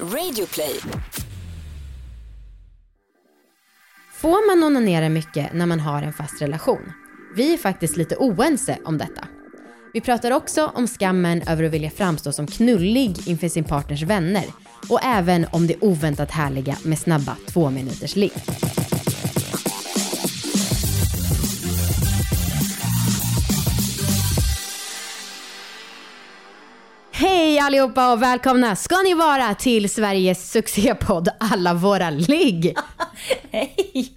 Radioplay. Får man onanera mycket när man har en fast relation? Vi är faktiskt lite oense om detta. Vi pratar också om skammen över att vilja framstå som knullig inför sin partners vänner och även om det oväntat härliga med snabba två minuters ligg. Allihopa och välkomna ska ni vara till Sveriges succépodd Alla våra ligg. Hej!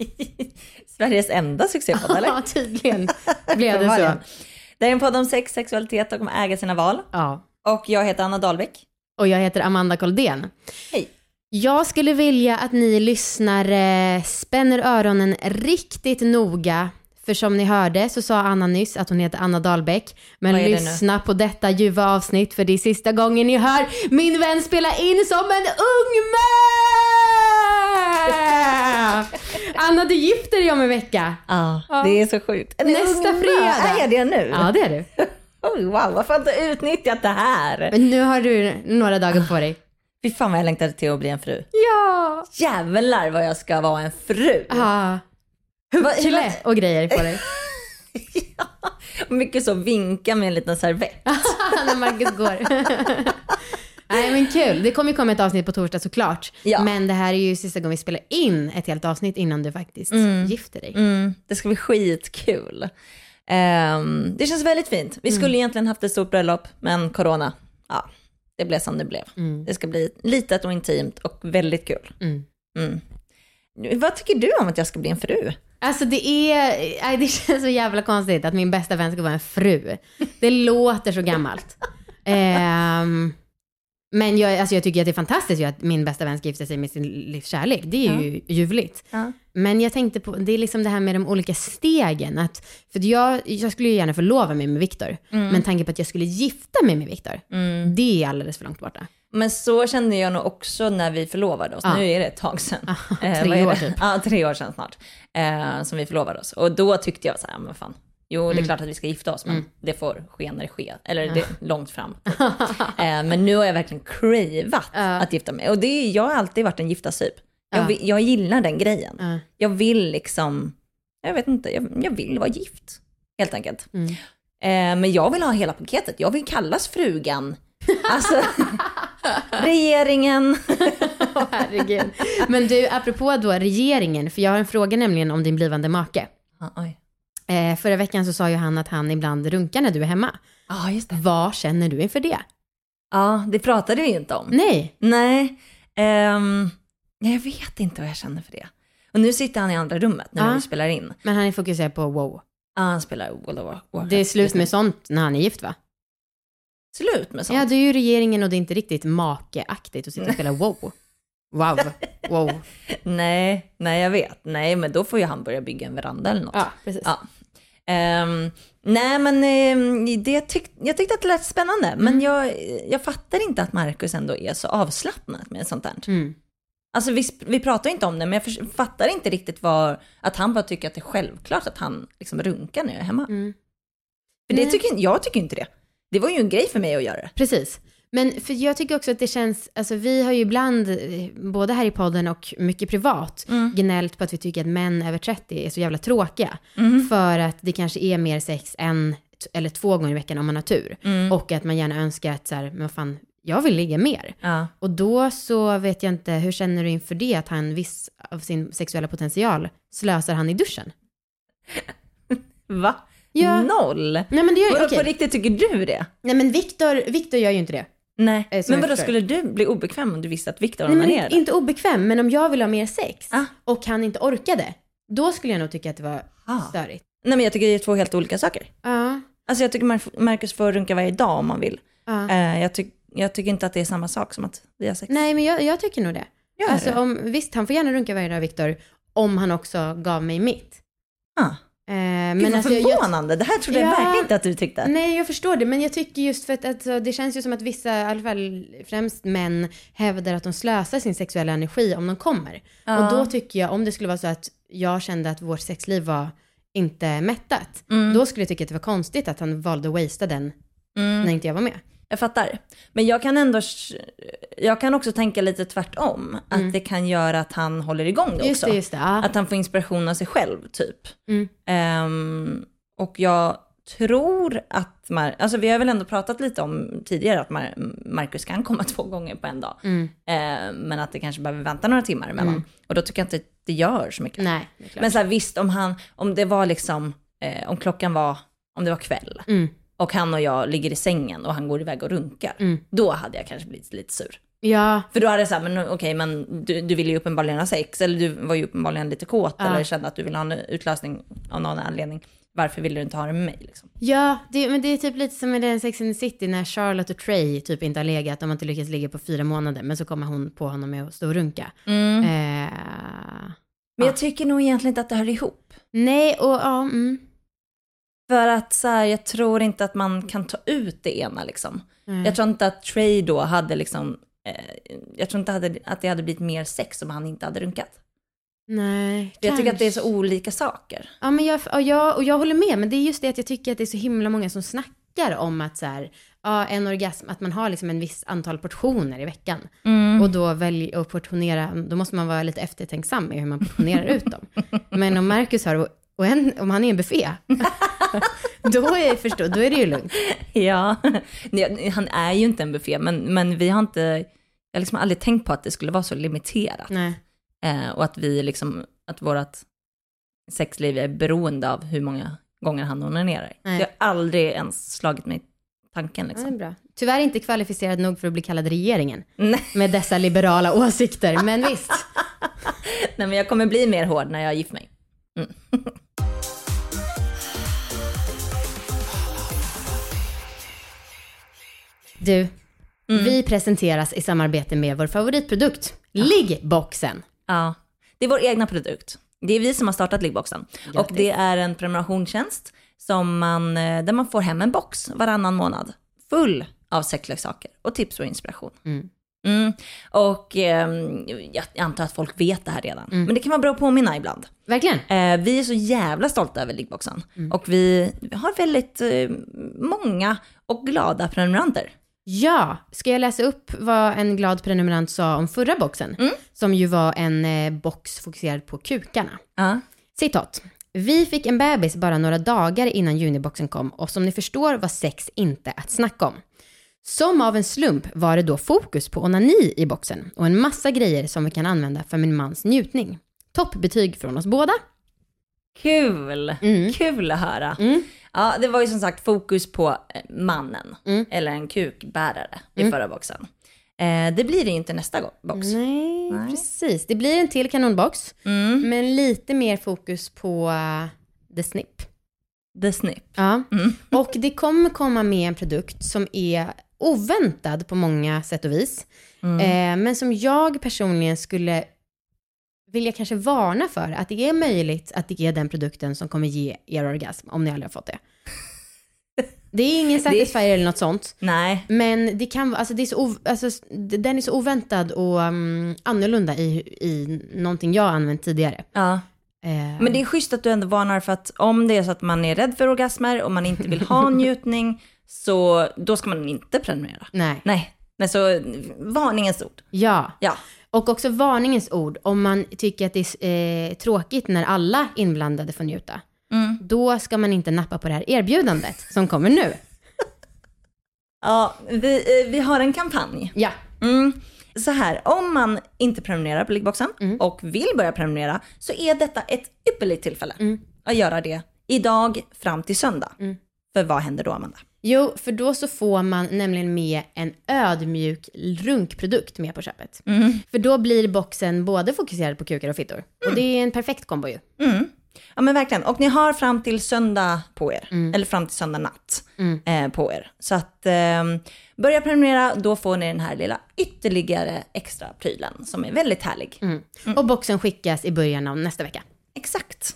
Sveriges enda succépodd, eller? Ja, tydligen blev det så. Det är en podd om sex, sexualitet och om att äga sina val. Ja. Och jag heter Anna Dahlbeck. Och jag heter Amanda Koldén. Hej. Jag skulle vilja att ni lyssnare spänner öronen riktigt noga. För som ni hörde så sa Anna nyss att hon heter Anna Dahlbeck. Men lyssna på detta ljuva avsnitt för det är sista gången ni hör min vän spela in som en ung man! Anna, du gifter dig om en vecka. Ja, det är så sjukt. Det Nästa fredag. Är det nu? Ja, det är du. Oj, wow, varför har jag inte utnyttjat det här? Men nu har du några dagar på dig. Fy fan vad jag längtade till att bli en fru. Ja! Jävlar vad jag ska vara en fru. Ja. Huckle och grejer på dig. vad- Mycket så vinka med en liten servett. när Marcus går. Nej men kul, det kommer ju komma ett avsnitt på torsdag såklart. Ja. Men det här är ju sista gången vi spelar in ett helt avsnitt innan du faktiskt gifter dig. Mm, det ska bli skitkul. Ehm, det känns väldigt fint. Vi skulle egentligen haft ett stort bröllop, men corona, ja, det blev som det blev. Det ska bli litet och intimt och väldigt kul. Mm. Mm. Vad tycker du om att jag ska bli en fru? Alltså det är, det känns så jävla konstigt att min bästa vän ska vara en fru. Det låter så gammalt. Ehm, men jag, alltså jag tycker att det är fantastiskt att min bästa vän ska gifta sig med sin livs kärlek. Det är ju ljuvligt. Ja. Men jag tänkte på, det är liksom det här med de olika stegen. Att, för jag, jag skulle ju gärna förlova mig med Viktor. Men tanken på att jag skulle gifta mig med Viktor, det är alldeles för långt borta. Men så kände jag nog också när vi förlovade oss. Ja. Nu är det ett tag sedan. Eh, tre vad är år typ. Ja, tre år sedan snart. Eh, som vi förlovade oss. Och då tyckte jag så här, men fan. Jo, Mm. det är klart att vi ska gifta oss, men det får ske när det sker. Eller det är långt fram. typ. eh, men nu har jag verkligen cravat att gifta mig. Och det, är- jag har alltid varit en giftasyp. Jag, Ja. jag gillar den grejen. Ja. Jag vill liksom, jag vet inte, jag, jag vill vara gift. Helt enkelt. Mm. Eh, men jag vill ha hela paketet. Jag vill kallas frugan. Alltså, regeringen. Åh, herregud. Men du, apropå då regeringen, för jag har en fråga nämligen om din blivande make. Ah, oj. Eh, förra veckan så sa ju han att han ibland runkar när du är hemma. Ja, just det. Vad känner du inför det? Ja, det pratade vi inte om. Nej. Nej, ehm, jag vet inte vad jag känner för det. Och nu sitter han i andra rummet när Ja. vi spelar in. Men han är fokuserad på wow. Ja, han spelar World of War- Warcraft. Det är slut nu. med sånt när han är gift va? Slut med sånt? Ja, du är ju regeringen och det är inte riktigt makeaktigt att sitta och spela wow. Wow. Wow. Nej, nej jag vet. Nej, men då får ju han börja bygga en veranda eller något. Ja, precis. Ja. Ehm, nej, men ehm, det tyck, jag tyckte att det lät spännande. Mm. Men jag, jag fattar inte att Marcus ändå är så avslappnad med sånt där. Mm. Alltså vi, vi pratar inte om det, men jag fattar inte riktigt vad, att han bara tycker att det är självklart att han liksom runkar när jag är hemma. Mm. För det Nej. tycker, jag tycker inte det. Det var ju en grej för mig att göra det. Precis. Men för jag tycker också att det känns, alltså vi har ju ibland, både här i podden och mycket privat, gnällt på att vi tycker att män över 30 är så jävla tråkiga. För att det kanske är mer sex en eller två gånger i veckan om man har tur. Och att man gärna önskar att så här, men vad fan, jag vill ligga mer. Ja. Och då så vet jag inte, hur känner du inför det, att han viss av sin sexuella potential slösar han i duschen? Va? Ja. Noll? Nej men det gör okej. på riktigt tycker du det? Nej men Viktor, Viktor gör ju inte det. Nej. Eh, Men vadå, skulle du bli obekväm om du visste att Viktor onanerade? inte, obekväm, men om jag vill ha mer sex Ah. och han inte orkade, då skulle jag nog tycka att det var Ah. störigt. Nej men jag tycker det är två helt olika saker. Ja, Alltså jag tycker Mar- Marcus får runka varje dag om man vill. ja. Eh, jag, tyck, jag tycker inte att det är samma sak som att vi har sex. Nej, men jag, jag tycker nog det. Gör Alltså, det? om, visst, han får gärna runka varje dag, Viktor, om han också gav mig mitt. Ah. Eh, Gud, men vad alltså, jag, jag, förvånande. Det här trodde jag Ja. verkligen inte att du tyckte. Nej, jag förstår det, men jag tycker just för att alltså, det känns ju som att vissa, i alla fall främst män, hävdar att de slösar sin sexuella energi om de kommer. Ja. Och då tycker jag, om det skulle vara så att jag kände att vårt sexliv var inte mättat, Mm. då skulle jag tycka att det var konstigt att han valde att wastea den när inte jag var med. Jag fattar. Men jag kan ändå, jag kan också tänka lite tvärtom. Att det kan göra att han håller igång det Mm. Just också. det, just det. Ja. Att han får inspiration av sig själv typ. Mm. Ehm, och jag tror att, Mar- alltså vi har väl ändå pratat lite om tidigare att Mar- Marcus kan komma två gånger på en dag. Mm. Ehm, men att det kanske behöver vänta några timmar emellan. Och då tycker jag inte det gör så mycket. Nej. Men så här, visst, om, han, om det var liksom, eh, om klockan var, om det var kväll Mm. Och han och jag ligger i sängen och han går iväg och runkar, Mm. då hade jag kanske blivit lite sur. Ja, För då hade jag såhär, men okej, men du, du ville ju uppenbarligen ha sex, eller du var ju uppenbarligen lite kåt, Ja. eller kände att du ville ha en utlösning av någon anledning. Varför ville du inte ha det med mig liksom? ja det, men det är typ lite som i den Sex and the City när Charlotte och Trey typ inte har legat, de har inte lyckats ligga på fyra månader, men så kommer hon på honom med att stå och runka. Mm. Eh, Men jag tycker nog egentligen inte att det hör ihop. nej, och ja, mm. För att så här, jag tror inte att man kan ta ut det ena liksom. Nej. Jag tror inte att Trey då hade liksom, eh, jag tror inte hade, att det hade blivit mer sex om han inte hade runkat. Nej, jag tycker att det är kanske. så olika saker. Ja, men jag, och, jag, och jag håller med, men det är just det att jag tycker att det är så himla många som snackar om att så här, ja, en orgasm, att man har liksom en viss antal portioner i veckan. Och då välj att portionera, då måste man vara lite eftertänksam med hur man portionerar ut dem. Men om Marcus har, och, en, om han är en buffé, då är, förstå, då är det ju lugnt. Ja, Nej, han är ju inte en buffé, men, men vi har inte, jag har liksom aldrig tänkt på att det skulle vara så limiterat. Eh, och att vi liksom, att vårt sexliv är beroende av hur många gånger han onanerar. Nej. Det har aldrig ens slagit mig tanken Ja, liksom. bra. Tyvärr inte kvalificerad nog för att bli kallad regeringen Nej, med dessa liberala åsikter, men visst. nej, men jag kommer bli mer hård när jag gift mig. Du, vi presenteras i samarbete med vår favoritprodukt, Liggboxen. Ja, det är vår egna produkt. Det är vi som har startat Liggboxen. Och Grattis. det är en prenumerationstjänst som man, eh, där man får hem en box varannan månad. Full av sexleksaker och tips och inspiration. Mm. Mm. Och ehm, jag antar att folk vet det här redan. Mm. Men det kan vara bra att påminna ibland. Verkligen. Eh, vi är så jävla stolta över Liggboxen. Mm. Och vi har väldigt eh, många och glada prenumeranter. Ja, ska jag läsa upp vad en glad prenumerant sa om förra boxen? Som ju var en eh, box fokuserad på kukarna. Ja. Citat. Vi fick en bebis bara några dagar innan juniboxen kom och som ni förstår var sex inte att snacka om. Som av en slump var det då fokus på onani i boxen och en massa grejer som vi kan använda för min mans njutning. Toppbetyg från oss båda. Kul! Mm. Kul att höra. Mm. Ja, det var ju som sagt fokus på eh, mannen, Mm. eller en kukbärare i förra boxen. Eh, det blir det inte nästa box. Nej, Nej. precis. Det blir en till kanonbox, Mm. men lite mer fokus på uh, the snip. The Snip. Ja. Mm. Och det kommer komma med en produkt som är oväntad på många sätt och vis. Mm. Eh, men som jag personligen skulle vilja kanske varna för att det är möjligt att det är den produkten som kommer ge er orgasm om ni aldrig har fått det. Det är ingen satisfier eller något sånt. Nej, Men det kan vara, alltså det är så, ov, alltså, den är så oväntad och um, annorlunda i, i någonting jag har använt tidigare. ja. Eh, Men det är schysst att du ändå varnar för att om det är så att man är rädd för orgasmer och man inte vill ha njutning, så då ska man inte prenumerera. Nej, Nej, nej så varningens ord. ja. Ja. Och också varningens ord, om man tycker att det är eh, tråkigt när alla inblandade får njuta, Mm. då ska man inte nappa på det här erbjudandet som kommer nu. Ja, vi, eh, vi har en kampanj. Ja. Mm. Så här, om man inte prenumererar på Liggboxen Mm. och vill börja prenumerera så är detta ett ypperligt tillfälle Mm. att göra det idag fram till söndag. Mm. För vad händer då, Amanda? Jo, för då så får man nämligen med en ödmjuk runkprodukt med på köpet. För då blir boxen både fokuserad på kukar och fittor. Och det är en perfekt kombo ju. Mm. Ja men verkligen, och ni har fram till söndag på er, Mm. eller fram till söndag natt eh, på er. Så att eh, börja prenumerera, då får ni den här lilla ytterligare extra prylen som är väldigt härlig. Mm. Och boxen skickas i början av nästa vecka. Exakt.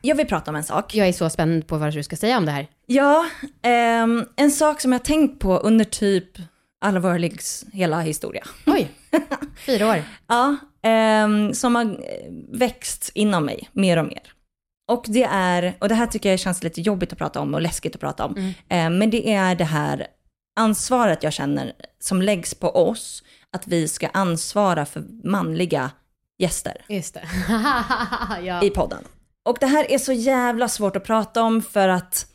Jag vill prata om en sak. Jag är så spänd på vad du ska säga om det här. Ja, ehm, en sak som jag tänkt på under typ alla våra liggs hela historia. Oj, fyra år. Ja, ehm, som har eh, växt inom mig mer och mer. Och det är, och det här tycker jag känns lite jobbigt att prata om och läskigt att prata om, Mm. Eh, men det är det här ansvaret jag känner som läggs på oss, att vi ska ansvara för manliga gäster Just det. ja. i podden. Och det här är så jävla svårt att prata om för att,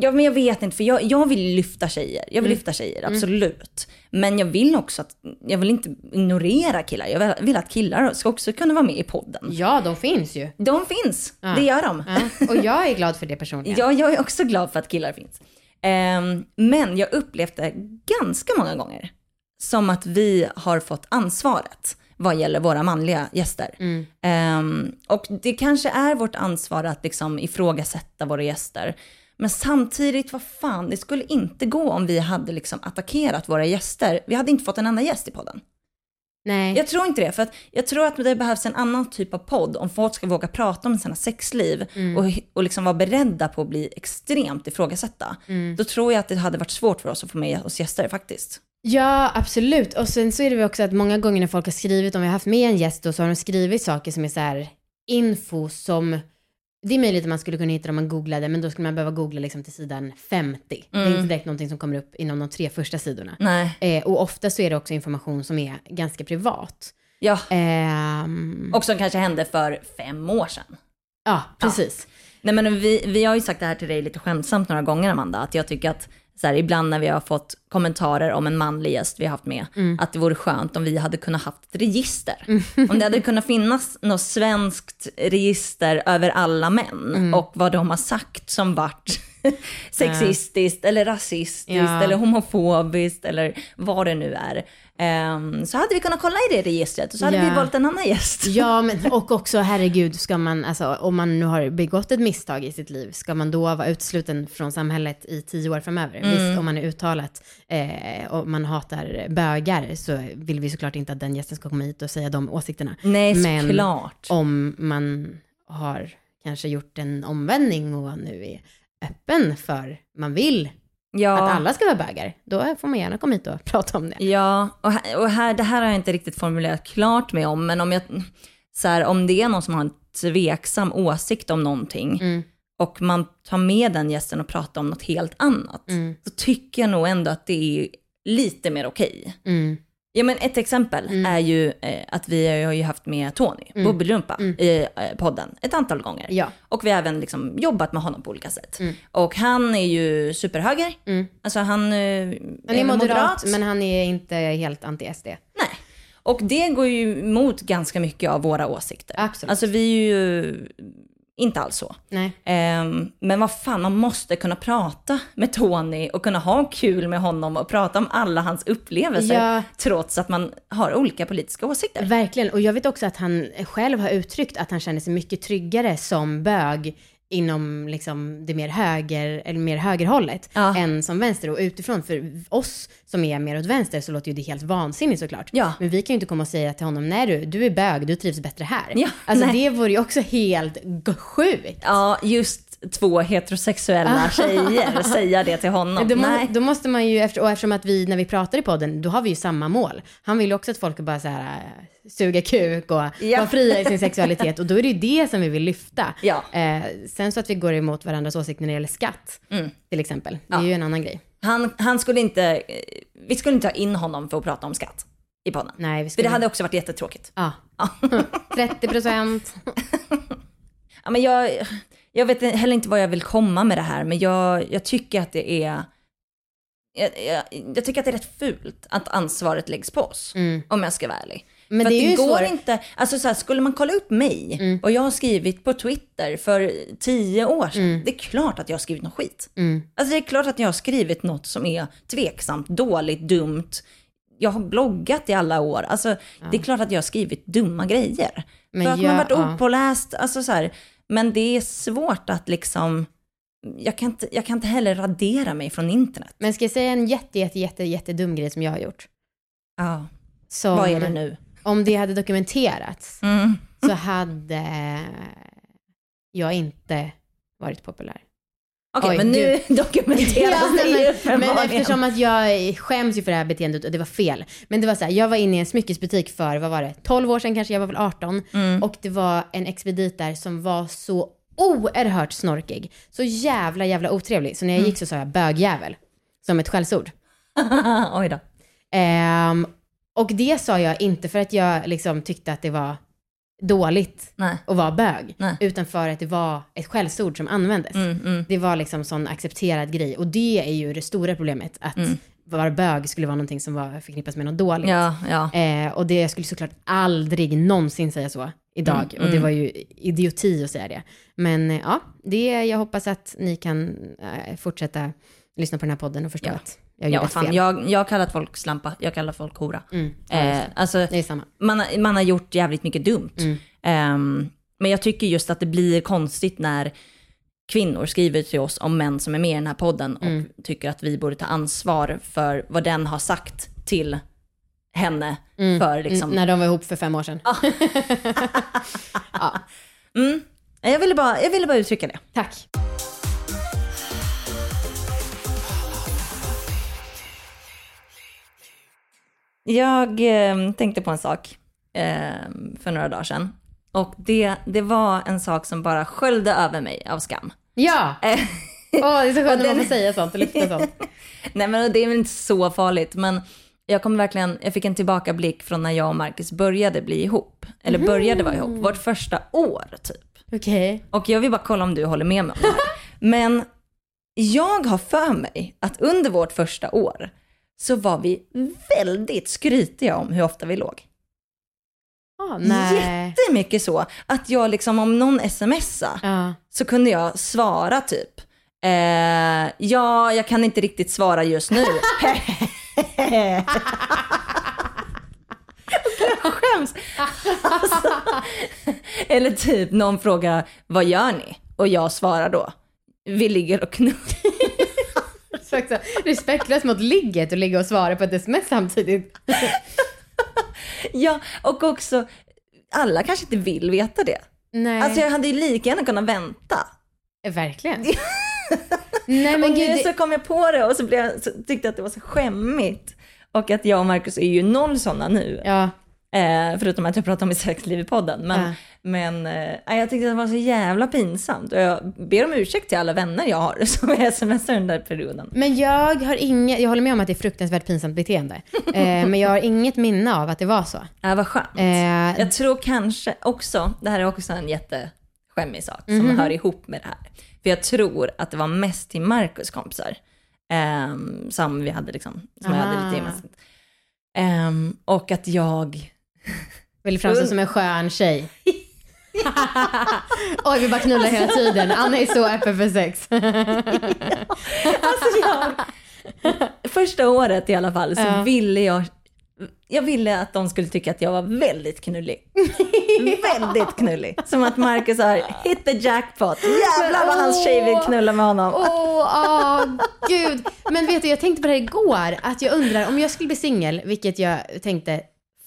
ja men jag vet inte, för jag, jag vill lyfta tjejer. Jag vill Mm. lyfta tjejer, absolut. Men jag vill också att, jag vill inte ignorera killar. Jag vill, vill att killar ska också kunna vara med i podden. ja, de finns ju. De finns, Ja. det gör de. Ja. Och jag är glad för det personligen. Ja, jag är också glad för att killar finns. Ehm, men jag upplevde ganska många gånger som att vi har fått ansvaret vad gäller våra manliga gäster. Mm. Ehm, och det kanske är vårt ansvar att liksom ifrågasätta våra gäster. Men samtidigt, vad fan, det skulle inte gå om vi hade liksom attackerat våra gäster. Vi hade inte fått en enda gäst i podden. Nej. Jag tror inte det, för att jag tror att det behövs en annan typ av podd om folk ska våga prata om sina sexliv och, och liksom vara beredda på att bli extremt ifrågasatta. Då tror jag att det hade varit svårt för oss att få med oss gäster faktiskt. Ja, absolut. Och sen så är det väl också att många gånger när folk har skrivit, om vi har haft med en gäst då, så har de skrivit saker som är så här info som, det är möjligt att man skulle kunna hitta om man googlade, men då skulle man behöva googla liksom till sidan 50. Det är inte direkt någonting som kommer upp inom de tre första sidorna. Eh, och ofta så är det också information som är ganska privat. Ja, Ehm, och som kanske hände för fem år sedan. ja, precis. Nej men vi, vi har ju sagt det här till dig lite skämtsamt några gånger Amanda, att jag tycker att så här, ibland när vi har fått kommentarer om en manlig gäst vi har haft med, att det vore skönt om vi hade kunnat haft ett register. Om det hade kunnat finnas något svenskt register över alla män och vad de har sagt som vart sexistiskt eller rasistiskt Ja. eller homofobiskt eller vad det nu är. Ehm, så hade vi kunnat kolla i det registret och så hade Ja. vi valt en annan gäst. Ja, men och också herregud, ska man, alltså om man nu har begått ett misstag i sitt liv, ska man då vara utesluten från samhället i tio år framöver? Mm. Visst, om man är uttalat eh, och man hatar bögar så vill vi såklart inte att den gästen ska komma hit och säga de åsikterna. Nej, Men såklart. om man har kanske gjort en omvändning och nu är öppen för, man vill Ja. att alla ska vara bögar, då får man gärna komma hit och prata om det. Ja, och, här, och här, det här har jag inte riktigt formulerat klart med om, men om, jag, så här, om det är någon som har en tveksam åsikt om någonting Mm. och man tar med den gästen och pratar om något helt annat, Mm. så tycker jag nog ändå att det är lite mer okej. Mm. Ja men ett exempel är ju eh, att vi har ju haft med Tony, Mm. Bubbelrumpa, i eh, podden ett antal gånger. Ja. Och vi har även liksom jobbat med honom på olika sätt. Mm. Och han är ju superhöger, Mm. alltså han, eh, Han är moderat, men han är inte helt anti-SD. Nej. Och det går ju emot ganska mycket av våra åsikter. Absolut. Alltså vi är ju inte alls så. Ehm, men vad fan, man måste kunna prata med Tony och kunna ha kul med honom och prata om alla hans upplevelser. Ja. Trots att man har olika politiska åsikter. Verkligen, och jag vet också att han själv har uttryckt att han känner sig mycket tryggare som bög inom liksom det mer höger, eller mer högerhållet, Ja. än som vänster. Och utifrån, för oss som är mer åt vänster så låter ju det helt vansinnigt såklart. Ja. Men vi kan ju inte komma och säga till honom, nej du, du är bög, du trivs bättre här. Ja, alltså nej. det vore ju också helt sjukt. Ja, just två heterosexuella tjejer säga det till honom. Då, må, Nej. då måste man ju, efter, och eftersom att vi, när vi pratar i podden, då har vi ju samma mål. Han vill ju också att folk bara så här, äh, suga kuk och Ja. vara fria i sin sexualitet. Och då är det ju det som vi vill lyfta. Ja. Eh, sen så att vi går emot varandras åsikter när det gäller skatt, Mm. till exempel. Det är ju en annan grej. Han, han skulle inte, eh, vi skulle inte ha in honom för att prata om skatt i podden. Nej, vi För skulle... det hade också varit jättetråkigt. Ja. 30 procent. Ja, men jag, jag vet heller inte vad jag vill komma med det här, men jag, jag tycker att det är... Jag, jag, jag tycker att det är rätt fult att ansvaret läggs på oss, Mm. om jag ska vara ärlig. Men för det det går svår- inte, alltså så här, skulle man kolla upp mig Mm. och jag har skrivit på Twitter för tio år sedan, Mm. det är klart att jag har skrivit något skit. Mm. Alltså det är klart att jag har skrivit något som är tveksamt, dåligt, dumt. Jag har bloggat i alla år. Alltså det är klart att jag har skrivit dumma grejer. Men för att man varit ja. opåläst, alltså så här. Men det är svårt att liksom, jag kan, inte, jag kan inte heller radera mig från internet. Men ska jag säga en jätte, jätte, jätte, jätte dum grej som jag har gjort? Ja, Som, vad är det nu? Om det hade dokumenterats Mm. så hade jag inte varit populär. Okej, Oj, men nu dokumenteras Ja, det ju men, men eftersom att jag skäms ju för det här beteendet och det var fel. Men det var så här, jag var inne i en smyckesbutik för, vad var det, 12 år sedan kanske, jag var väl 18. Mm. Och det var en expedit där som var så oerhört snorkig. Så jävla jävla otrevlig. Så när Mm. jag gick så sa jag bögjävel. Som ett skällsord. Oj då. Ehm, och det sa jag inte för att jag liksom tyckte att det var dåligt Nej. att vara bög. Nej. Utan för att det var ett skällsord som användes. Mm, mm. Det var liksom sån accepterad grej. Och det är ju det stora problemet. Att vara bög skulle vara någonting som var förknippas med något dåligt. Ja, ja. Eh, och det skulle såklart aldrig någonsin säga så idag. Mm, Och det var ju idioti att säga det. Men eh, ja, det, jag hoppas att ni kan eh, fortsätta lyssna på den här podden och förstå Ja. att jag ja fan, fel. jag, jag har kallat folk slampa, jag kallar folk hora. Mm, ja, Eh, alltså, man, man har gjort jävligt mycket dumt. Mm. Ehm, men jag tycker just att det blir konstigt när kvinnor skriver till oss om män som är med i den här podden och Mm. tycker att vi borde ta ansvar för vad den har sagt till henne. Mm. För liksom, N- när de var ihop för fem år sedan. ja, mm. jag, ville bara, jag ville bara uttrycka det. tack. Jag eh, tänkte på en sak eh, för några dagar sedan. Och det, det var en sak som bara sköljde över mig av skam. Ja! Eh, Åh, det är så skönt när man får säga sånt och lyfta sånt. Nej men det är väl inte så farligt, men jag kommer verkligen, jag fick en tillbakablick från när jag och Marcus började bli ihop. Eller började vara ihop, vårt första år typ. Okej. Och jag vill bara kolla om du håller med mig om det här. Men jag har för mig att under vårt första år så var vi väldigt skrytiga om hur ofta vi låg. Ah, nej. Jättemycket så att jag liksom om någon smsar Ja. så kunde jag svara typ eh, ja, jag kan inte riktigt svara just nu. jag skäms. Alltså, eller typ någon frågar vad gör ni? Och jag svarar då vi ligger och knullar. Så också respektlöst mot ligget och ligga och svara på ett sms samtidigt. Ja, och också alla kanske inte vill veta det. Nej, Alltså jag hade ju lika gärna kunnat vänta. verkligen. Nej men och gud, nu det... så kom jag på det och så, blev så tyckte jag att det var så skämmigt. Och att jag och Marcus är ju noll sådana nu. Ja, Eh, förutom att jag pratar om mitt sexliv i podden. Men, Ja. men eh, jag tyckte det var så jävla pinsamt. Och jag ber om ursäkt till alla vänner jag har som smsar den där perioden. men jag har inget, jag håller med om att det är fruktansvärt pinsamt beteende. Eh, men jag har inget minne av att det var så. Ja, vad skönt. Eh, Jag tror kanske också, det här är också en jätteskämmig sak som Mhm. hör ihop med det här. För jag tror att det var mest till Marcus kompisar ehm, som vi hade liksom, som jag hade lite gemensamt. Ehm, och att jag, vill framstå som en skön tjej. Oj, vi bara knullar hela tiden. Anna är så öppen för sex. alltså jag, första året i alla fall så Ja. ville jag, jag ville att de skulle tycka att jag var väldigt knullig. väldigt knullig. Som att Marcus har hit the jackpot. Jävlar vad hans tjej vill knulla med honom. Åh, åh, gud. Men vet du, jag tänkte på det här igår, att jag undrar om jag skulle bli singel, vilket jag tänkte,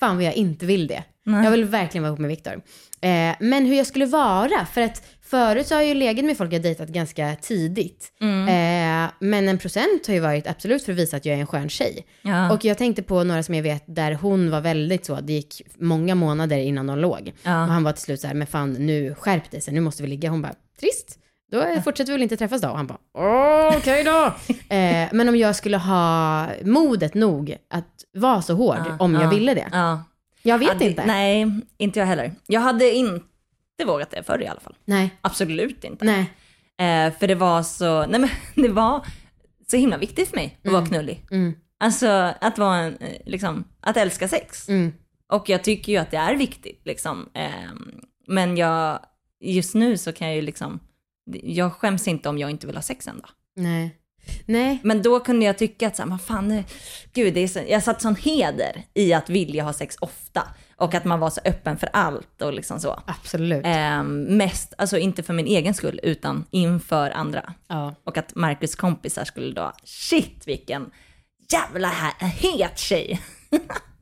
fan vad jag inte vill det. Jag vill verkligen vara ihop med Viktor. Eh, men hur jag skulle vara, för att förut så har jag ju legat med folk jag dejtat ganska tidigt. Eh, men en procent har ju varit absolut för att visa att jag är en skön tjej. Ja. Och jag tänkte på några som jag vet där hon var väldigt så, det gick många månader innan de låg. Ja. Och han var till slut så här, men fan nu skärp dig sen, nu måste vi ligga. Hon bara, trist. Då fortsätter vi väl inte träffas då? Och han bara, "Åh, okej då. eh, men om jag skulle ha modet nog att vara så hård, om jag ja, ville det. Ja. Jag vet det- inte. Nej, inte jag heller. Jag hade inte vågat det förr i alla fall. Nej. Absolut inte. Nej. Eh, för det var så, nej men det var så himla viktigt för mig att vara knullig. Mm. Alltså att vara en, eh, liksom, att älska sex. Mm. Och jag tycker ju att det är viktigt liksom. Ehm, men jag, just nu så kan jag ju liksom, jag skäms inte om jag inte vill ha sex en dag. Nej. Nej. Men då kunde jag tycka att så här, vad fan, gud, det är så, jag satt sån heder i att vilja ha sex ofta. Och att man var så öppen för allt och liksom så. Absolut. Ehm, mest, alltså inte för min egen skull, utan inför andra. Ja. Och att Marcus kompisar skulle då, shit vilken jävla här, het tjej.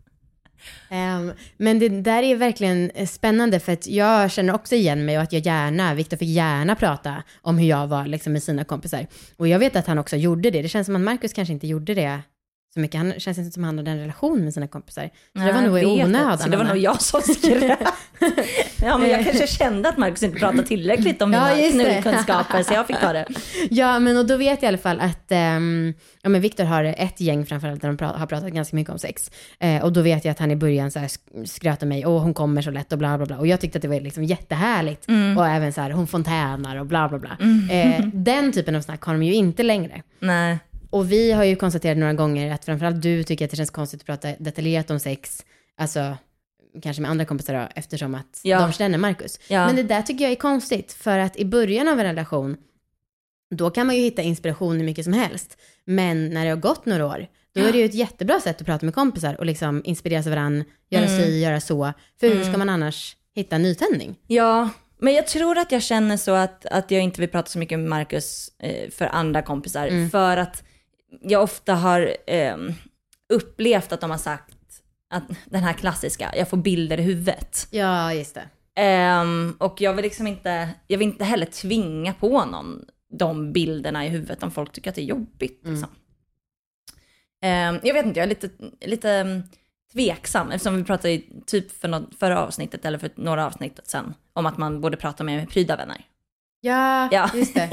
Ehm, men det där är verkligen eh, spännande för att jag känner också igen mig och att jag gärna, Viktor fick gärna prata om hur jag var liksom med sina kompisar. Och jag vet att han också gjorde det. Det känns som att Markus kanske inte gjorde det så mycket. Han känns inte som han hade en relation med sina kompisar. Så det var nog i onödan. Så det var nog jag som skröt. ja, men jag kanske kände att Markus inte pratade tillräckligt om mina Ja, knullkunskaper, så jag fick ta det. Ja, men och då vet jag i alla fall att ehm, ja, men Viktor har ett gäng framförallt där de pra- har pratat ganska mycket om sex. Eh, och då vet jag att han i början så här sk- skröt om mig, åh hon kommer så lätt och bla bla bla. Och jag tyckte att det var liksom jättehärligt. Och även så här, hon fontänar och bla bla bla. Eh, den typen av snack har de ju inte längre. Nej. Och vi har ju konstaterat några gånger att framförallt du tycker att det känns konstigt att prata detaljerat om sex, alltså kanske med andra kompisar då, eftersom att Ja. de känner Markus. Ja. Men det där tycker jag är konstigt, för att i början av en relation, då kan man ju hitta inspiration hur mycket som helst. Men när det har gått några år, då är det ju ett jättebra sätt att prata med kompisar och liksom inspireras av varandra, göra Mm. si, göra så. För hur ska man annars hitta nytändning? Ja, men jag tror att jag känner så att, att jag inte vill prata så mycket med Marcus eh, för andra kompisar. För att jag ofta har eh, upplevt att de har sagt att den här klassiska, jag får bilder i huvudet. Ja, just det. Ehm, och jag vill liksom inte, jag vill inte heller tvinga på någon de bilderna i huvudet om folk tycker att det är jobbigt. Liksom. Ehm, jag vet inte, jag är lite, lite mm, tveksam eftersom vi pratade i typ för något, förra avsnittet eller för några avsnitt sen om att man borde prata mer med pryda vänner. Ja, Ja. just det.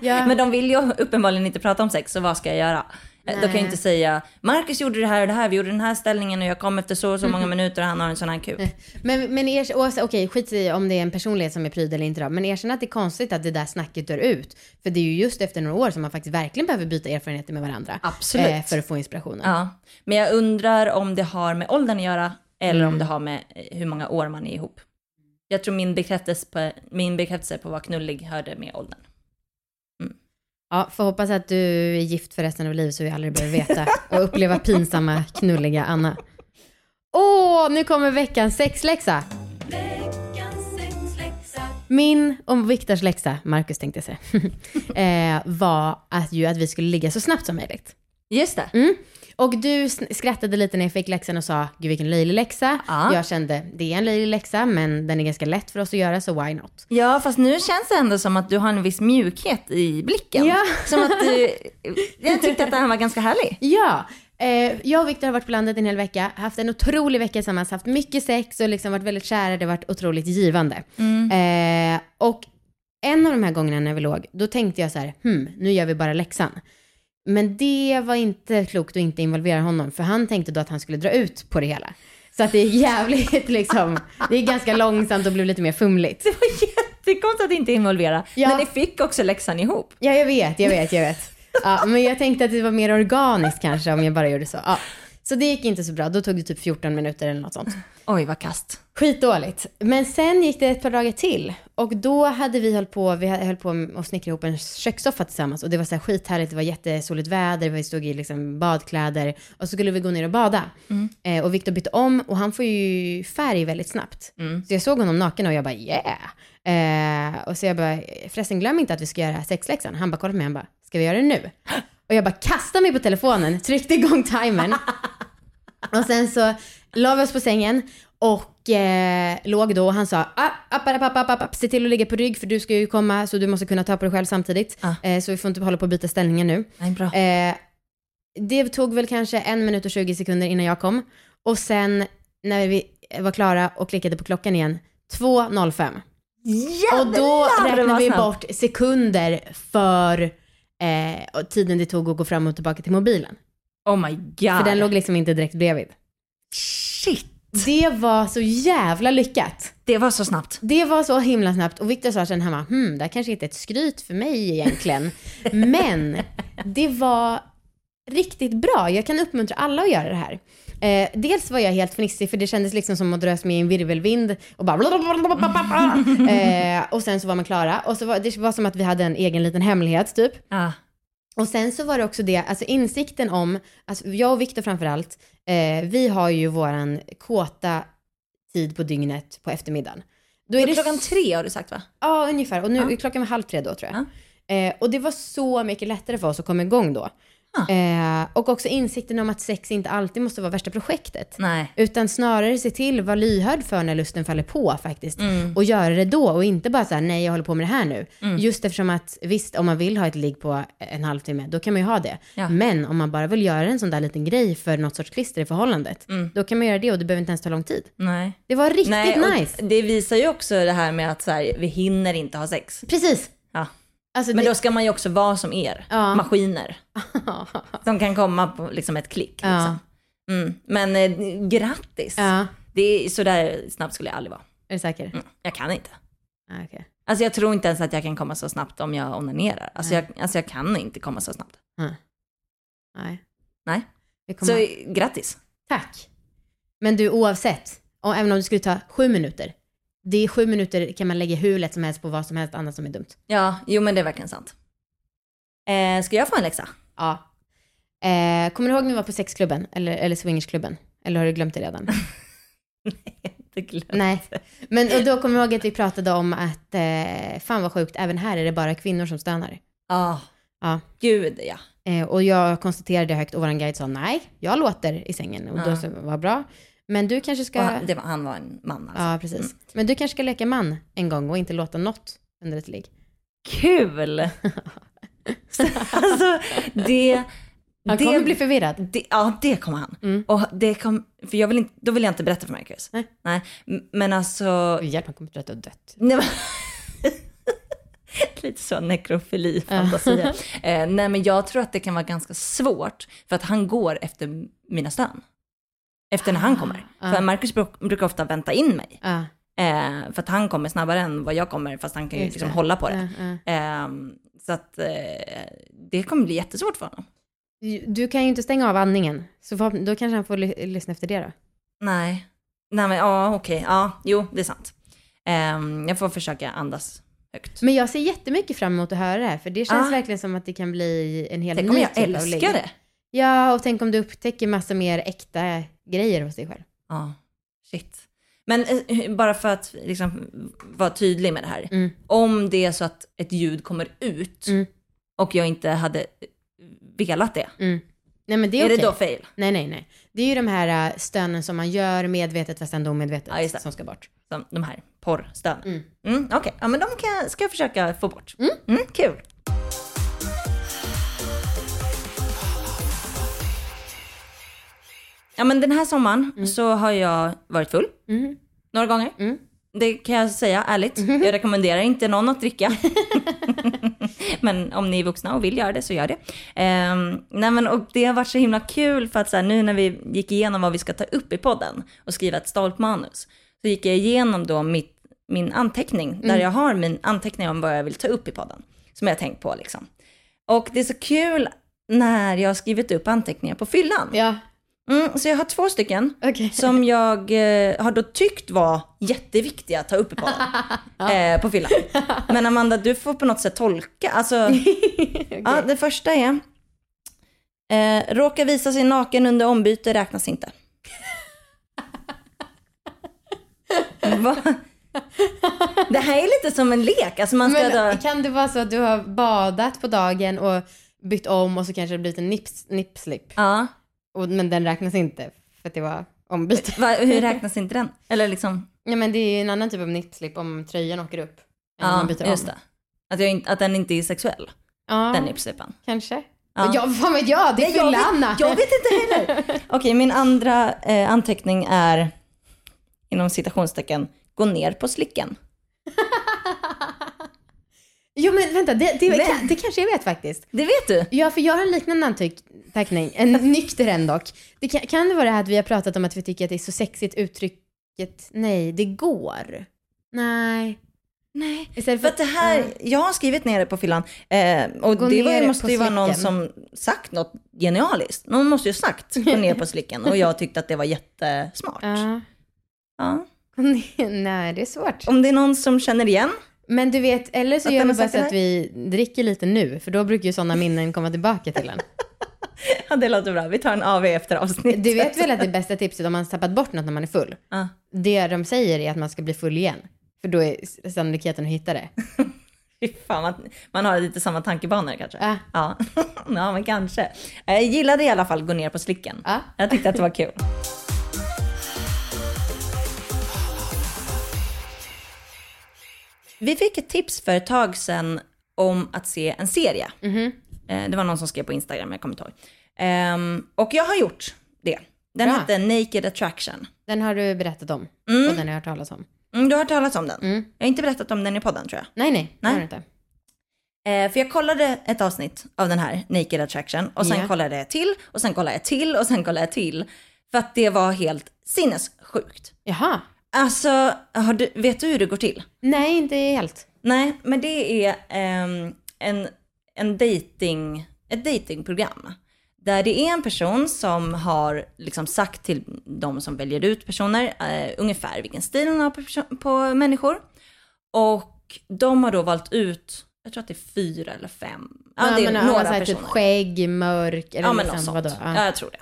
Ja. Men de vill ju uppenbarligen inte prata om sex, så vad ska jag göra? Eh, Då kan jag Nej. inte säga, Marcus gjorde det här och det här, vi gjorde den här ställningen och jag kom efter så och så många Mm. minuter och han har en sån här kuk. Men, men okej, skit i om det är en personlighet som är pryd eller inte då, men erkänn att det är konstigt att det där snacket dör ut. För det är ju just efter några år som man faktiskt verkligen behöver byta erfarenheter med varandra. Absolut. Eh, för att få inspirationen. Ja, men jag undrar om det har med åldern att göra eller om det har med eh, hur många år man är ihop. Jag tror min bekräftelse på, min bekräftelse på att vara knullig hörde med åldern. Mm. Ja, får hoppas att du är gift för resten av livet så vi aldrig behöver veta och uppleva pinsamma knulliga Anna. Åh, nu kommer veckans sexläxa. Min och Viktors läxa, Marcus tänkte jag säga, eh, var att, ju att vi skulle ligga så snabbt som möjligt. Just det. Mm. Och du skrattade lite när jag fick läxan och sa, gud vilken löjlig läxa. Ja. Jag kände, det är en löjlig läxa, men den är ganska lätt för oss att göra, så why not? Ja, fast nu känns det ändå som att du har en viss mjukhet i blicken. Ja. Som att du, jag tyckte att den var ganska härlig. Ja, eh, jag och Viktor har varit på landet en hel vecka, haft en otrolig vecka tillsammans, haft mycket sex och liksom varit väldigt kära, det har varit otroligt givande. Eh, och en av de här gångerna när vi låg, då tänkte jag så här, hmm, nu gör vi bara läxan. Men det var inte klokt att inte involvera honom, för han tänkte då att han skulle dra ut på det hela. Så att det är jävligt liksom, det är ganska långsamt och blev lite mer fumligt. Det var jättekonstigt att inte involvera. Ja. Men ni fick också läxan ihop. Ja, jag vet, jag vet, jag vet. Ja, men jag tänkte att det var mer organiskt kanske om jag bara gjorde så. Ja. Så det gick inte så bra, då tog det typ 14 minuter eller något sånt. Oj, vad kast. Skitdåligt. Men sen gick det ett par dagar till och då hade vi hållit på, vi höll på att snickra ihop en kökssoffa tillsammans och det var så här skithärligt, det var jättesoligt väder, vi stod i liksom badkläder och så skulle vi gå ner och bada. Eh, och Viktor bytte om och han får ju färg väldigt snabbt. Så jag såg honom naken och jag bara yeah. Eh, och så jag bara, förresten glöm inte att vi ska göra sexläxan. Han bara kollade på mig, han bara, ska vi göra det nu? Och jag bara kastade mig på telefonen, tryckte igång timern. Och sen så la vi oss på sängen och eh, låg då och han sa ah, app, app, app, app, se till att ligga på rygg för du ska ju komma så du måste kunna ta på dig själv samtidigt. Ah. Eh, så vi får inte hålla på att byta ställningar nu. Nej, bra. Eh, det tog väl kanske en minut och 20 sekunder innan jag kom. Och sen när vi var klara och klickade på klockan igen, 2.05. Och då Jävlar, räknar vad vi bort sekunder för eh, tiden det tog att gå fram och tillbaka till mobilen. Oh my god. För den låg liksom inte direkt bredvid. Shit. Det var så jävla lyckat. Det var så snabbt. Det var så himla snabbt och Viktor sa sen hemma, hmm, det här kanske inte är ett skryt för mig egentligen. Men det var riktigt bra. Jag kan uppmuntra alla att göra det här. Eh, dels var jag helt fnissig för det kändes liksom som att drös med i en virvelvind och bara eh, Och sen så var man klara och så var det var som att vi hade en egen liten hemlighet typ. Ah. Och sen så var det också det, alltså insikten om, alltså jag och Viktor framförallt, eh, vi har ju våran kåta tid på dygnet på eftermiddagen. Då är det Klockan tre har du sagt va? Ja, ungefär. Och nu, Ja. klockan var halv tre då tror jag. Eh, och det var så mycket lättare för oss att komma igång då. Eh, och också insikten om att sex inte alltid måste vara värsta projektet. Nej. Utan snarare se till, vara lyhörd för när lusten faller på faktiskt. Mm. Och göra det då och inte bara så här, nej jag håller på med det här nu. Mm. Just eftersom att visst, om man vill ha ett ligg på en halvtimme, då kan man ju ha det. Ja. Men om man bara vill göra en sån där liten grej för något sorts klister i förhållandet, då kan man göra det och det behöver inte ens ta lång tid. Nej. Det var riktigt Mm. Nej, nice. det visar ju också det här med att så här, vi hinner inte ha sex. Precis. Ja. Alltså, Men det, då ska man ju också vara som er, Ja. maskiner. Som kan komma på liksom ett klick. Ja. Liksom. Mm. Men eh, grattis. ja, Det är, så där snabbt skulle jag aldrig vara. är du säker? Mm. Jag kan inte. Ah, okej. Alltså jag tror inte ens att jag kan komma så snabbt om jag onanerar. Alltså jag, alltså jag kan inte komma så snabbt. Nej. Nej. Vi kommer... Så grattis. Tack. Men du, oavsett, och även om det skulle ta sju minuter, det är sju minuter kan man lägga hur lätt som helst på vad som helst annat som är dumt. Ja, jo men det är verkligen sant. Eh, ska jag få en läxa? Ja. Eh, kommer du ihåg när vi var på sexklubben? Eller, eller swingersklubben? Eller har du glömt det redan? Det glömde. Nej. Men och då kommer jag ihåg att vi pratade om att, eh, fan vad sjukt, även här är det bara kvinnor som stönar. Ah, Ja. gud ja. Eh, och jag konstaterade högt och vår guide sa nej, jag låter i sängen. Och då Ja. så, vad bra. Men du kanske ska... Han, det var, han var en man alltså. Ja, precis. Men du kanske ska leka man en gång och inte låta något under ett ligg. Kul! alltså, det... Han det, kommer bli förvirrad. det, Ja, det kommer han. Mm. Och det kom, för jag vill inte, då vill jag inte berätta för Marcus. Nej. Nej. Men alltså... Hjälp, han kommer har dött. Nej, men, lite så nekrofili-fantasier. eh, nej, men jag tror att det kan vara ganska svårt, för att han går efter mina stön. Efter när han kommer. Ah. För Marcus bruk- brukar ofta vänta in mig. Ja, Eh, för att han kommer snabbare än vad jag kommer, fast han kan ju just liksom det. hålla på det. Ehm, så att eh, det kommer bli jättesvårt för honom. Du kan ju inte stänga av andningen, så då kanske han får ly- lyssna efter det då. Nej. Nej men ja, okej. Ja, jo, det är sant. Ehm, jag får försöka andas högt. Men jag ser jättemycket fram emot att höra det här, för det känns Ah. verkligen som att det kan bli en hel Tänk ny om jag typ av ligg. älskar det. Ja, och tänk om du upptäcker massa mer äkta grejer hos dig själv. Ja, shit. Men eh, bara för att liksom vara tydlig med det här. Mm. Om det är så att ett ljud kommer ut Mm. och jag inte hade velat det. Mm. Nej men det är, är okej. det då fail? Nej, nej, nej. Det är ju de här stönen som man gör medvetet fast ändå omedvetet Ja, som ska bort. Som de här porrstönen. Mm. Mm, Okej, ja men de kan, ska jag försöka få bort. Mm. kul. Ja men den här sommaren så har jag varit full Mm. några gånger. Mm. Det kan jag säga ärligt. Jag rekommenderar inte någon att dricka. men om ni är vuxna och vill göra det så gör det. Um, nej men och det har varit så himla kul för att så här, nu när vi gick igenom vad vi ska ta upp i podden och skriva ett stolt manus. Så gick jag igenom då mitt, min anteckning, där jag har min anteckning om vad jag vill ta upp i podden. Som jag har tänkt på liksom. Och det är så kul när jag har skrivit upp anteckningar på fyllan. Ja, Mm, så jag har två stycken okej. som jag eh, har då tyckt var jätteviktiga att ta upp i podden. eh, på fyllan. Men Amanda, du får på något sätt tolka. Alltså, ja, det första är, eh, råka visa sig naken under ombyte räknas inte. Va? Det här är lite som en lek. Alltså man ska Men då, kan det vara så att du har badat på dagen och bytt om och så kanske det blivit en nips, nipslip? ja, Och, men den räknas inte för att det var ombyte. Va, hur räknas inte den? Eller liksom, Ja men det är ju en annan typ av nipslip om tröjan åker upp. ja, man byter just om. det. Att, jag att den inte är sexuell, Ja, den nipslippen. kanske. Ja. Ja, vad vet jag? Det är Nej, jag, vet, jag vet inte heller. Okej, min andra eh, anteckning är inom citationstecken, gå ner på slicken. Jo men vänta, det, det, Men- det kanske jag vet faktiskt. Det vet du? Ja, för jag har en liknande anteckning, en nykter en dock. Det kan, kan det vara det här att vi har pratat om att vi tycker att det är så sexigt uttrycket nej, det går? Nej. Nej. Istället För att det här, jag har skrivit ner det på fyllan eh, och Gå det var, måste ju vara någon som sagt något genialiskt. Någon måste ju sagt gå ner på slicken och jag tyckte att det var jättesmart. Ja. Ja. Nej, det är svårt. Om det är någon som känner igen, Men du vet, eller så Att gör vi bara så att vi dricker lite nu, för då brukar ju sådana minnen komma tillbaka till en. ja det låter bra, vi tar en AV efter avsnittet. Du vet väl att det bästa tipset om man tappat bort något när man är full? Ja. Det de säger är att man ska bli full igen. För då är sannolikheten att hitta det. Fan, man, man har lite samma tankebanor kanske. Ja. Ja, ja men kanske. Jag gillade i alla fall gå ner på slicken. Ja. Jag tyckte att det var kul. Vi fick ett tips för ett tag sedan om att se en serie. Eh, Det var någon som skrev på Instagram, jag kommer inte ihåg. Ehm, och jag har gjort det. Den Bra. hette Naked Attraction. Den har du berättat om. Och den har jag hört talas om. Mm, du har hört talas om den? Mm. Jag har inte berättat om den i podden tror jag. Nej, nej. Nej. har inte. Eh, för jag kollade ett avsnitt av den här Naked Attraction och sen Ja. kollade jag till och sen kollade jag till och sen kollade jag till. För att det var helt sinnessjukt. Jaha. Alltså, du, vet du hur det går till? Nej, inte helt. Nej, men det är ehm, en, en dating, ett datingprogram. Där det är en person som har liksom sagt till de som väljer ut personer eh, ungefär vilken stil hon har på, på människor. Och de har då valt ut, jag tror att det är fyra eller fem. Ja, det är men, några alltså, personer. Typ skägg, mörk eller Ja, men liksom, något sånt. vadå? Ja, jag tror det.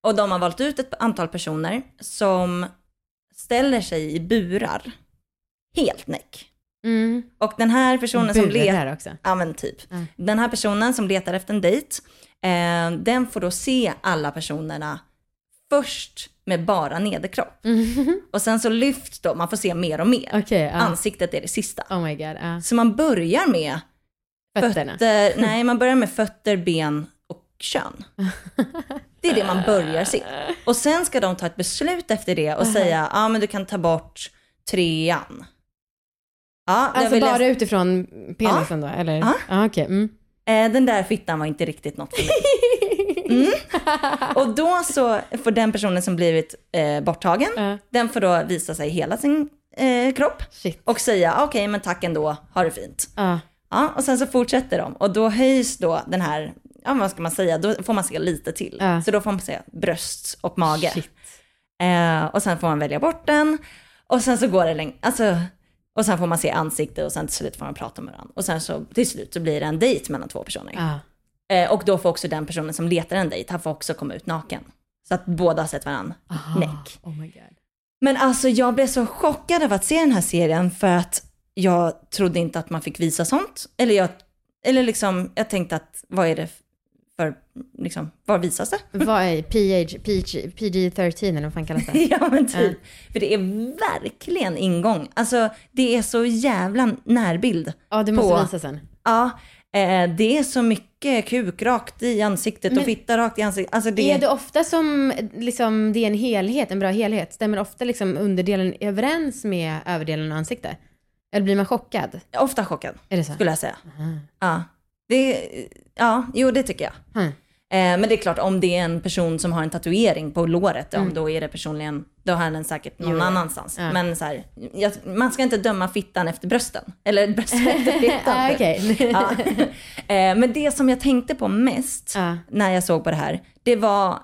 Och de har valt ut ett antal personer som ställer sig i burar. Helt näck. Mm. Och den här personen som letar, också. ja men typ. Mm. Den här personen som letar efter en dejt, eh, den får då se alla personerna först med bara nederkropp. Och sen så lyfts då, man får se mer och mer. Okej, ja. Ansiktet är det sista. Oh my god. Ja. Så man börjar med Fötterna. fötter, nej man börjar med fötter, ben kön. Det är det man börjar se. Och sen ska de ta ett beslut efter det och säga, ja ah, men du kan ta bort trean. Ja, Alltså bara läsa- utifrån penisen då, eller? Ja. Ja, okej. Mm. Eh, den där fittan var inte riktigt något för mig. Mm. Och då så får den personen som blivit eh, borttagen, Ja. den får då visa sig hela sin eh, kropp Shit. och säga okej men tack ändå, ha det fint. Ja. Ja, och sen så fortsätter de och då höjs då den här, ja vad ska man säga, då får man se lite till. Ja. Så då får man se bröst och mage. Eh, och sen får man välja bort den och sen så går det länge, alltså, och sen får man se ansikte och sen till slut får man prata med varandra. Och sen så till slut så blir det en dejt mellan två personer. Ja. Eh, och då får också den personen som letar en dejt, han får också komma ut naken. Så att båda har sett varandra Aha. näck. Oh my god. Men alltså jag blev så chockad av att se den här serien för att jag trodde inte att man fick visa sånt. Eller jag, eller liksom, jag tänkte att vad är det för, liksom, var visas det? Vad är PH, PG, PG-13 eller vad fan kallas det? ja men typ. För det är verkligen ingång. Alltså det är så jävla närbild. Ja, du måste På- visa sen. Ja, eh, det är så mycket kuk rakt i ansiktet och Men- fitta rakt i ansiktet. Alltså det, Är det ofta som liksom, det är en helhet, en bra helhet? Stämmer ofta liksom underdelen överens med överdelen av ansiktet? Eller blir man chockad? ofta chockad Är det så? skulle jag säga. Aha. Ja, det, ja jo det tycker jag. Eh, men det är klart, om det är en person som har en tatuering på låret, ja, Mm. då är det personligen, då har den säkert någon Jo, ja. annanstans. Ja. Men så här, jag, man ska inte döma fittan efter brösten. Eller brösten efter fittan. Ah, typ. Ja. eh, men det som jag tänkte på mest Ja. när jag såg på det här, det var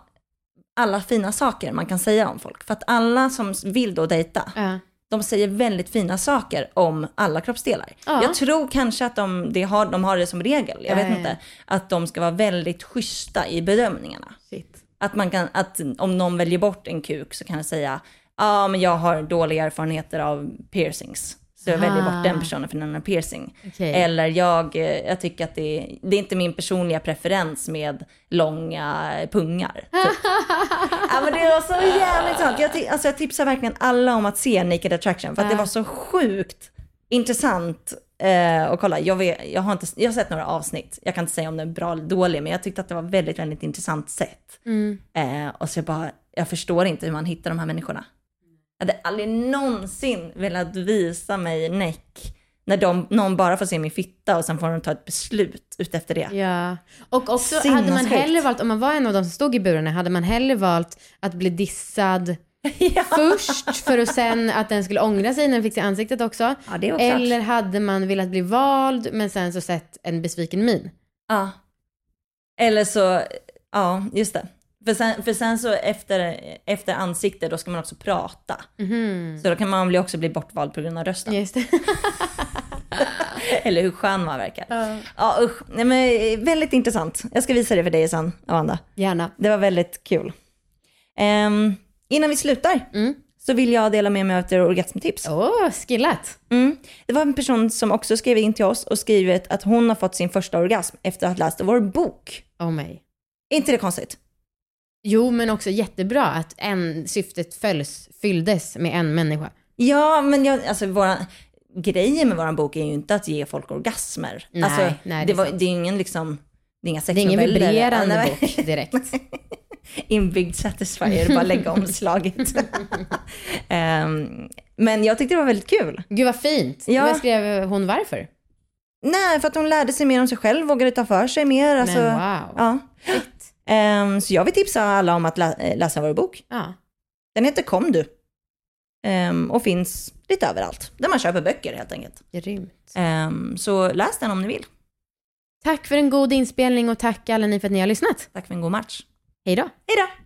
alla fina saker man kan säga om folk. För att alla som vill då dejta, Ja. De säger väldigt fina saker om alla kroppsdelar. Ja. Jag tror kanske att de, det har, de har det som regel, jag vet ja. inte, att de ska vara väldigt schyssta i bedömningarna. Shit. Att man kan, att om någon väljer bort en kuk så kan jag säga, ja ah, men jag har dåliga erfarenheter av piercings. Så jag väljer Ah. bort den personen för den har piercing. Okej. Eller jag, eh, jag tycker att det är, det är inte min personliga preferens med långa pungar. Typ. ja men det var så jävligt sant. Jag, alltså, jag tipsar verkligen alla om att se Naked Attraction för att det Ja. var så sjukt intressant eh, att kolla. Jag, vet, jag, har inte, jag har sett några avsnitt, jag kan inte säga om det är bra eller dålig, men jag tyckte att det var väldigt, väldigt intressant sätt. Mm. Eh, och så jag bara, jag förstår inte hur man hittar de här människorna. Jag hade aldrig någonsin velat visa mig näck när de, någon bara får se min fitta och sen får de ta ett beslut utefter det. Ja. Och också hade man hellre valt, om man var en av de som stod i burarna, hade man hellre valt att bli dissad ja. först för att sen att den skulle ångra sig när den fick se ansiktet också. ja, också Eller hade man velat bli vald men sen så sett en besviken min? Ja. Eller så, ja just det. För sen, för sen så efter, efter ansikte då ska man också prata. Mhm. Så då kan man också bli bortvald på grund av rösten. Eller hur skön man verkar. Ja. Ja usch, Nej, men eh, väldigt intressant. Jag ska visa det för dig sen, Amanda. Gärna. Det var väldigt kul. Ehm, innan vi slutar Mm. så vill jag dela med mig av ett orgasmtips. Åh, oh, skillat. Mm. Det var en person som också skrev in till oss och skrivit att hon har fått sin första orgasm efter att ha läst vår bok. Oh mig. Är inte det konstigt? Jo, men också jättebra att en, syftet följs, fylldes med en människa. Ja, men jag, alltså våra, grejen med vår bok är ju inte att ge folk orgasmer. Nej, alltså, nej, det, det är var, det är ingen liksom, det är inga Det är ingen vibrerande Ja, nej. bok direkt. Inbyggd satisfier, bara lägga omslaget. Ehm, men jag tyckte det var väldigt kul. Gud vad fint. Ja. Vad skrev hon varför? Nej, för att hon lärde sig mer om sig själv, vågade ta för sig mer. Alltså, men wow. ja. Shit. Ehm, så jag vill tipsa alla om att lä- läsa vår bok. Ja. Den heter Kom du. Ehm, och finns lite överallt, där man köper böcker helt enkelt. Grymt. Ehm, så läs den om ni vill. Tack för en god inspelning och tack alla ni för att ni har lyssnat. Tack för en god match. Hej då. Hej då!